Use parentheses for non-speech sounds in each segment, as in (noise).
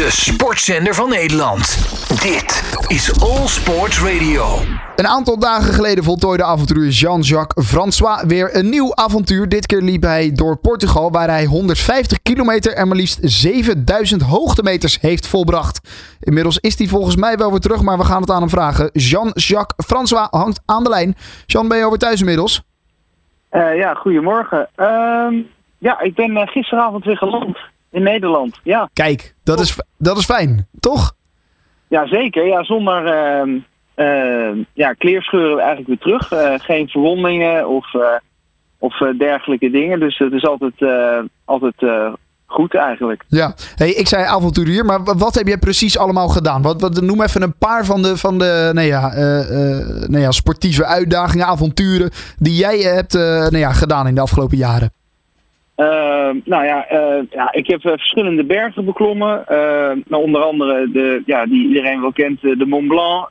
De sportzender van Nederland. Dit is All Sports Radio. Een aantal dagen geleden voltooide avonturier Jean-Jacques François weer een nieuw avontuur. Dit keer liep hij door Portugal, waar hij 150 kilometer en maar liefst 7000 hoogtemeters heeft volbracht. Inmiddels is hij volgens mij wel weer terug, maar we gaan het aan hem vragen. Jean-Jacques François hangt aan de lijn. Jean, ben je over thuis inmiddels? Uh, ja, goedemorgen. Uh, ja, ik ben uh, gisteravond weer geland in Nederland. Ja. Kijk, dat is, dat is fijn, toch? Ja, zeker. Ja, zonder uh, ja, kleerscheuren eigenlijk weer terug. Uh, geen verwondingen of, uh, of dergelijke dingen. Dus het is altijd, altijd goed eigenlijk. Ja, hey, ik zei avonturier, maar wat heb jij precies allemaal gedaan? Wat, wat, noem even een paar van de, van de nou ja, nou ja, sportieve uitdagingen, avonturen die jij hebt nou ja, gedaan in de afgelopen jaren. Uh, nou ja, uh, ja, ik heb uh, verschillende bergen beklommen. Nou, onder andere de, ja, die iedereen wel kent, de Mont Blanc,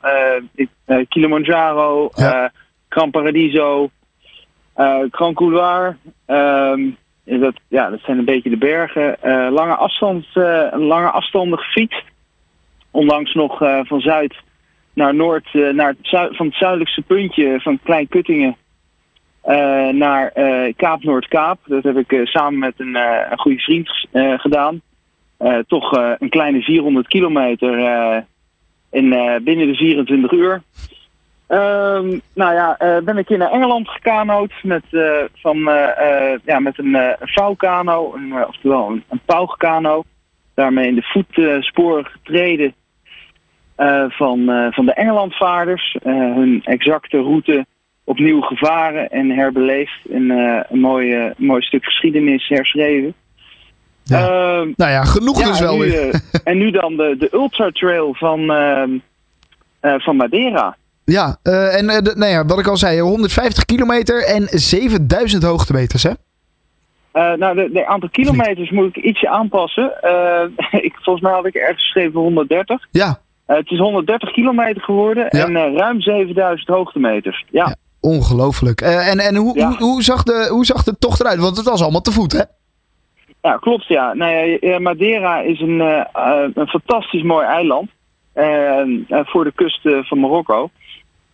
Kilimanjaro, ja. Gran Paradiso, Grand Couloir. Ehm, dat, ja, dat zijn een beetje de bergen. lange, afstand, lange afstanden gefietst. Onlangs nog van zuid naar noord, naar het zuid, van het zuidelijkste puntje van Klein Kuttingen naar uh, Kaap Noord-Kaap. Dat heb ik uh, samen met een, een goede vriend gedaan. toch een kleine 400 kilometer in, binnen de 24 uur. Ehm, nou ja, ben ik hier naar Engeland gekanoot met, van, ja, met een, een vouwkano, een, oftewel een, een pauwkano. Daarmee in de voetsporen getreden van, van de Engelandvaarders. hun exacte route opnieuw gevaren en herbeleefd. En een, mooi, mooi stuk geschiedenis herschreven. Ja. Uh, nou ja, genoeg ja, dus wel nu, weer. Uh, (laughs) en nu dan de, de Ultra Trail van, van Madeira. Ja, en de, nou ja, wat ik al zei, 150 kilometer en 7000 hoogtemeters, hè? Uh, nou, de, de, aantal kilometers moet ik ietsje aanpassen. (laughs) Ik, volgens mij had ik ergens geschreven 130. Ja. Het is 130 kilometer geworden ja. en ruim 7000 hoogtemeters. Ja. ja ongelooflijk. en en hoe, ja. hoe, hoe, zag de, hoe zag de tocht eruit? Want het was allemaal te voet, hè? Ja, klopt, ja. Nou ja Madeira is een, een fantastisch mooi eiland. voor de kust van Marokko.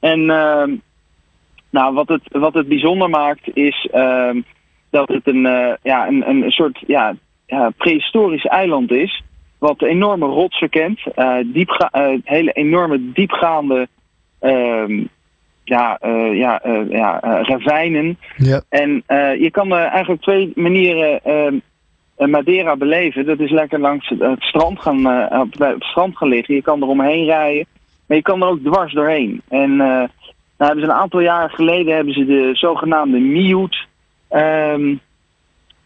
En ehm, nou, wat, het, wat het bijzonder maakt is ehm, dat het een, ja, een, een soort ja, prehistorisch eiland is. Wat enorme rotsen kent. Uh, diepga uh, hele enorme diepgaande uh, ja, ja, ja, ravijnen. Ja. En je kan eigenlijk twee manieren ehm, Madeira beleven. Dat is lekker langs het, strand gaan, op, het strand gaan liggen. Je kan er omheen rijden. Maar je kan er ook dwars doorheen. En nou, hebben ze een aantal jaren geleden hebben ze de zogenaamde Miut Um,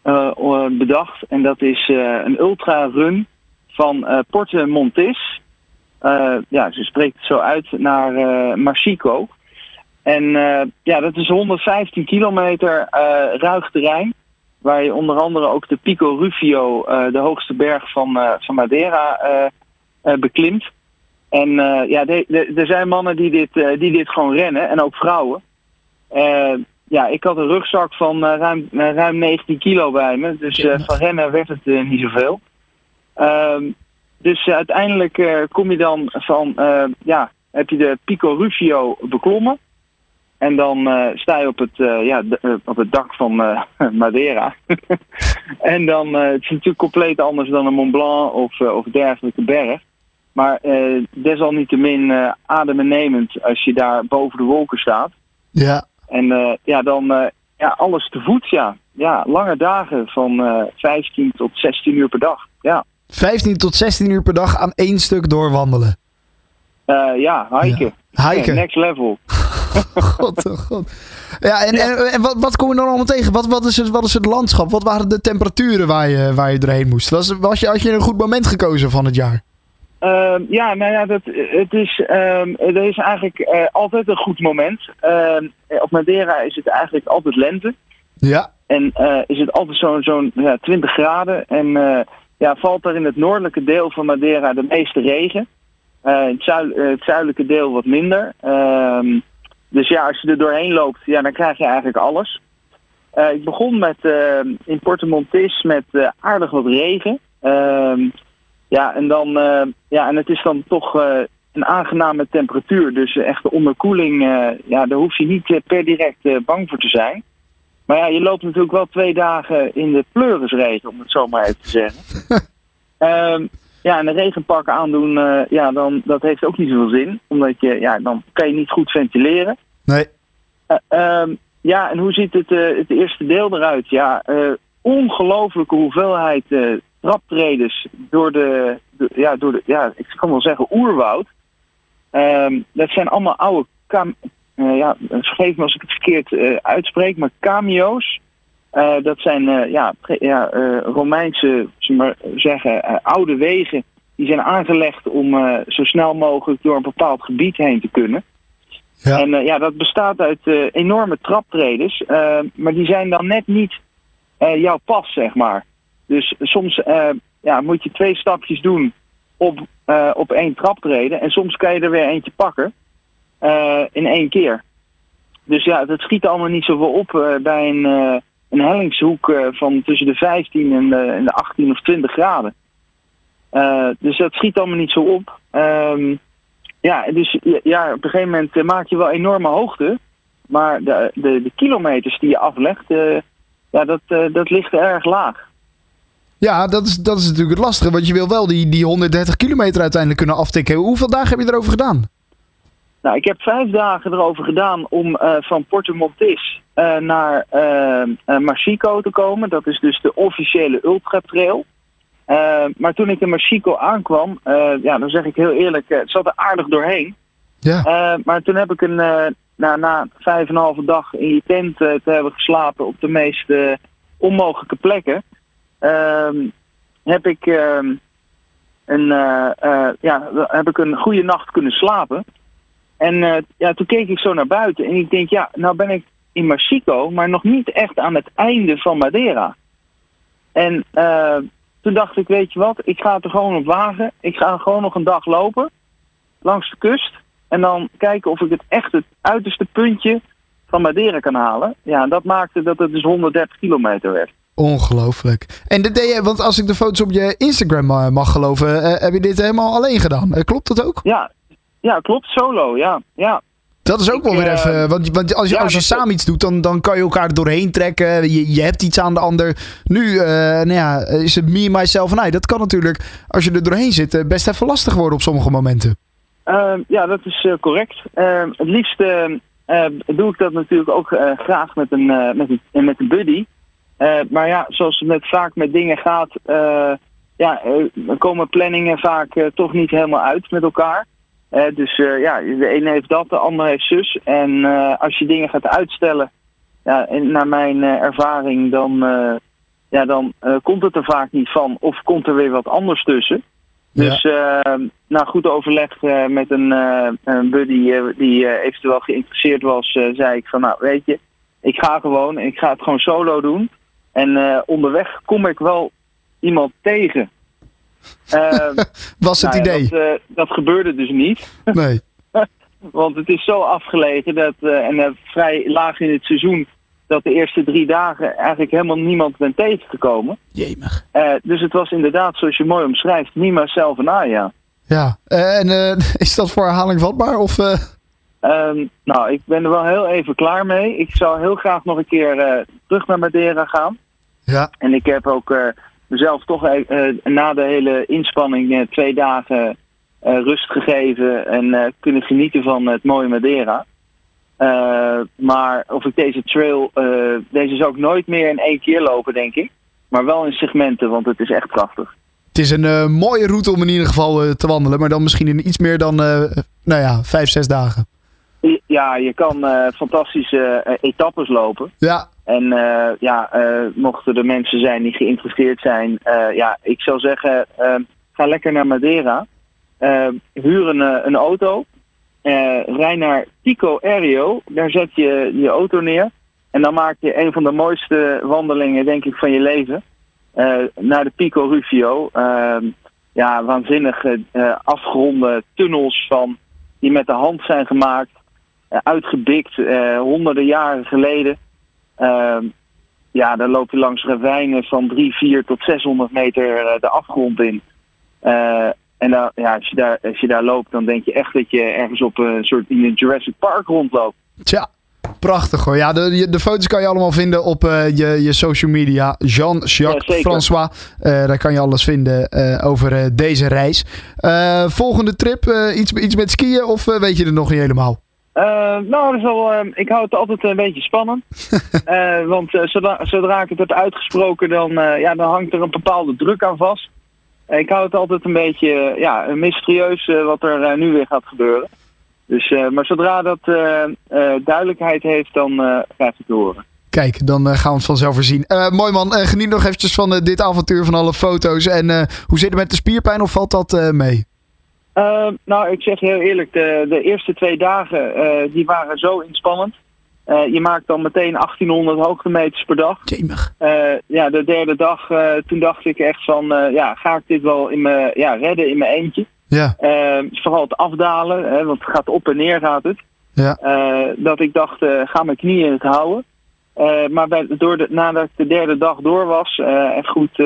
uh, bedacht. En dat is een ultra-run van Porte Montis. ja, ze spreekt het zo uit naar Marsico. En ja, dat is 115 kilometer ruig terrein. Waar je onder andere ook de Pico Rufio, de hoogste berg van, van Madeira, beklimt. En ja, er zijn mannen die dit, die dit gewoon rennen. En ook vrouwen. Ja, ik had een rugzak van ruim, ruim 19 kilo bij me. Dus van rennen werd het niet zoveel. Ehm, dus uiteindelijk kom je dan van, ja, heb je de Pico Rufio beklommen. En dan sta je op het, ja, op het dak van (laughs) Madeira. (laughs) en dan, het is natuurlijk compleet anders dan een Mont Blanc of, of dergelijke berg. Maar desalniettemin adembenemend als je daar boven de wolken staat. Ja. En ja, dan ja, alles te voet, ja. Ja, lange dagen van uh, 15 tot 16 uur per dag. Ja. 15 tot 16 uur per dag aan één stuk doorwandelen. ja, hiken. Ja. Hiken. next level. (laughs) god, oh god. Ja, en, en, en, wat, wat kom je dan allemaal tegen? Wat, wat, is het, wat is het landschap? Wat waren de temperaturen waar je, waar je doorheen moest? Was, was je, had je een goed moment gekozen van het jaar? Uh, ja, nou ja, dat, het is, um, er is eigenlijk uh, altijd een goed moment. Uh, op Madeira is het eigenlijk altijd lente. Ja. En uh, is het altijd zo'n zo'n ja, 20 graden. En ja, valt er in het noordelijke deel van Madeira de meeste regen. het, zuid, het, zuidelijke deel wat minder. Ehm, dus ja, als je er doorheen loopt, ja, dan krijg je eigenlijk alles. ik begon met, in Porto Montis met aardig wat regen. Ja, en dan, eh, ja, en het is dan toch eh, een aangename temperatuur. Dus eh, echt de onderkoeling, eh, ja, daar hoef je niet eh, per direct eh, bang voor te zijn. Maar ja, je loopt natuurlijk wel twee dagen in de pleurisregen, om het zo maar even te zeggen. (laughs) Ja, en een regenpak aandoen, eh, ja, dan, dat heeft ook niet zoveel zin. Omdat je, ja, dan kan je niet goed ventileren. Nee. Eh, ehm, ja, en hoe ziet het, eh, het eerste deel eruit? Ja, ongelofelijke hoeveelheid traptreders door de, de- ja, door de, ja, ik kan wel zeggen oerwoud. Ehm, dat zijn allemaal oude, kam, ja, vergeef me als ik het verkeerd uitspreek, maar cameo's. Eh, dat zijn eh, ja, ja, eh, Romeinse, maar zeggen, oude wegen. Die zijn aangelegd om zo snel mogelijk door een bepaald gebied heen te kunnen. Ja. En ja, dat bestaat uit enorme traptreders. maar die zijn dan net niet jouw pas, zeg maar. Dus soms ja, moet je twee stapjes doen op, op één traptreden. En soms kan je er weer eentje pakken in één keer. Dus ja, dat schiet allemaal niet zoveel op bij een, een hellingshoek eh, van tussen de 15 en de, en de 18 of 20 graden. Eh, dus dat schiet allemaal niet zo op. Ehm, ja, dus ja, op een gegeven moment eh, maak je wel enorme hoogte. Maar de, de, de kilometers die je aflegt, ja, dat, dat ligt erg laag. Ja, dat is, dat is natuurlijk het lastige. Want je wil wel die, die 130 kilometer uiteindelijk kunnen aftikken. Hoeveel dagen heb je erover gedaan? Nou, ik heb vijf dagen erover gedaan om eh, van Porto Montes eh, naar eh eh, Machico te komen. Dat is dus de officiële ultratrail. Maar toen ik in Machico aankwam, ja, dan zeg ik heel eerlijk, het zat er aardig doorheen. Ja. Maar toen heb ik een, na, na vijf en een halve dag in je tent te hebben geslapen op de meest onmogelijke plekken, ehm, heb ik, ehm, een, ja, heb ik een goede nacht kunnen slapen. En eh, ja, toen keek ik zo naar buiten en ik denk, ja, nou ben ik in Machico, maar nog niet echt aan het einde van Madeira. En eh, toen dacht ik, weet je wat, ik ga het er gewoon op wagen. Ik ga gewoon nog een dag lopen langs de kust. En dan kijken of ik het echt het uiterste puntje van Madeira kan halen. Ja, en dat maakte dat het dus 130 kilometer werd. Ongelooflijk. En dit deed je, want als ik de foto's op je Instagram eh, mag geloven, heb je dit helemaal alleen gedaan. Klopt dat ook? Ja, ja klopt, solo, ja. ja. Dat is ook Ik, wel weer eh, even. Want, want als je, ja, als je samen iets doet, dan, dan kan je elkaar doorheen trekken. Je, je hebt iets aan de ander. Nu eh, nou ja, is het me, myself en I. Dat kan natuurlijk, als je er doorheen zit, eh, best even lastig worden op sommige momenten. Ehm, ja, dat is eh, correct. Ehm, het liefst eh, doe ik dat natuurlijk ook eh, graag met een, eh, met een, met een buddy. Eh, maar ja, zoals het net vaak met dingen gaat, eh, ja, eh, komen planningen vaak eh, toch niet helemaal uit met elkaar. Dus eh, ja, de een heeft dat, de ander heeft zus. En eh, als je dingen gaat uitstellen, ja, en naar mijn eh, ervaring, dan, ja, dan komt het er vaak niet van. Of komt er weer wat anders tussen. Dus na goed overleg met een, een buddy die eventueel geïnteresseerd was, zei ik van nou weet je, ik ga gewoon, ik ga het gewoon solo doen. En onderweg kom ik wel iemand tegen. Ehm, (laughs) Was het nou ja, idee? dat, eh, dat gebeurde dus niet. (laughs) Nee. (laughs) Want het is zo afgelegen dat, eh, en eh, vrij laag in het seizoen dat de eerste drie dagen eigenlijk helemaal niemand bent tegengekomen. Jemig. Eh, dus het was inderdaad, zoals je mooi omschrijft, niet maar zelf en Aya. Ja. Eh, en eh, is dat voor herhaling vatbaar? Of, eh, Ehm, nou, ik ben er wel heel even klaar mee. Ik zou heel graag nog een keer eh, terug naar Madeira gaan. Ja. En ik heb ook eh, mezelf toch eh, eh, na de hele inspanning eh, twee dagen rust gegeven en kunnen genieten van het mooie Madeira. Maar of ik deze trail, deze zou ik nooit meer in één keer lopen, denk ik. Maar wel in segmenten, want het is echt prachtig. Het is een mooie route om in ieder geval te wandelen. Maar dan misschien in iets meer dan, nou ja, vijf, zes dagen. Ja, je kan eh, fantastische eh, etappes lopen. Ja. En eh, ja, mochten er mensen zijn die geïnteresseerd zijn, ja, ik zou zeggen, ga lekker naar Madeira. Huur een, een auto. Rij naar Pico Aereo. Daar zet je je auto neer. En dan maak je een van de mooiste wandelingen, denk ik, van je leven. Naar de Pico Rufio. Ja, waanzinnige afgeronde tunnels van, die met de hand zijn gemaakt. Eh, uitgebikt, eh, honderden jaren geleden. Ehm, ja, dan loop je langs ravijnen van 3, 4 tot 600 meter eh, de afgrond in. En dan, ja, als, je daar, als je daar loopt, dan denk je echt dat je ergens op een soort in een Jurassic Park rondloopt. Tja, prachtig hoor. Ja, de, de foto's kan je allemaal vinden op uh, je, je social media. Jean-Jacques Ja, François. Uh, daar kan je alles vinden uh, over deze reis. volgende trip, iets, iets met skiën of weet je er nog niet helemaal? Nou, dat is wel, ik hou het altijd een beetje spannend. (laughs) want zodra, zodra ik het heb uitgesproken, dan, ja, dan hangt er een bepaalde druk aan vast. Ik hou het altijd een beetje ja, mysterieus wat er nu weer gaat gebeuren. Dus, maar zodra dat duidelijkheid heeft, dan krijg je het horen. Kijk, dan gaan we het vanzelf voorzien. mooi man, geniet nog eventjes van dit avontuur, van alle foto's. En hoe zit het met de spierpijn of valt dat mee? Nou, ik zeg heel eerlijk, de, de eerste twee dagen die waren zo inspannend. je maakt dan meteen 1800 hoogtemeters per dag. ja, de derde dag, toen dacht ik echt van, ja, ga ik dit wel in me, ja, redden in mijn eentje? Ja. Uh, vooral het afdalen, hè, want het gaat op en neer gaat het. Ja. Dat ik dacht, ga mijn knieën het houden. maar bij, door de, nadat ik de derde dag door was en goed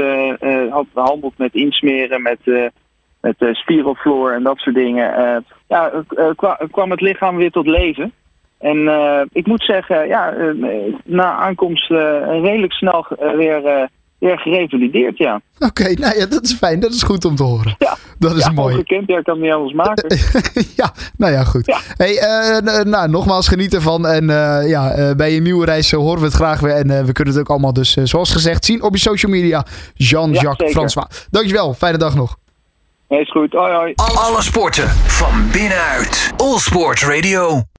had behandeld met insmeren, met, met spirofloor en dat soort dingen, ja, kwam het lichaam weer tot leven. En ik moet zeggen, ja, na aankomst redelijk snel weer weer gerevalideerd, ja. Oké, okay, nou ja, dat is fijn. Dat is goed om te horen. Ja, dat is ja, mooi. Ongekend, ja, kan het niet anders maken. (laughs) ja, nou ja, goed. Ja. Hey, uh, nou, nogmaals geniet ervan. En uh, ja, uh, bij je nieuwe reis horen we het graag weer. En we kunnen het ook allemaal dus, zoals gezegd, zien op je social media. Jean-Jacques ja, François. Dankjewel. Fijne dag nog. Nee, is goed. Hoi, hoi. Alle sporten van binnenuit. All Sport Radio.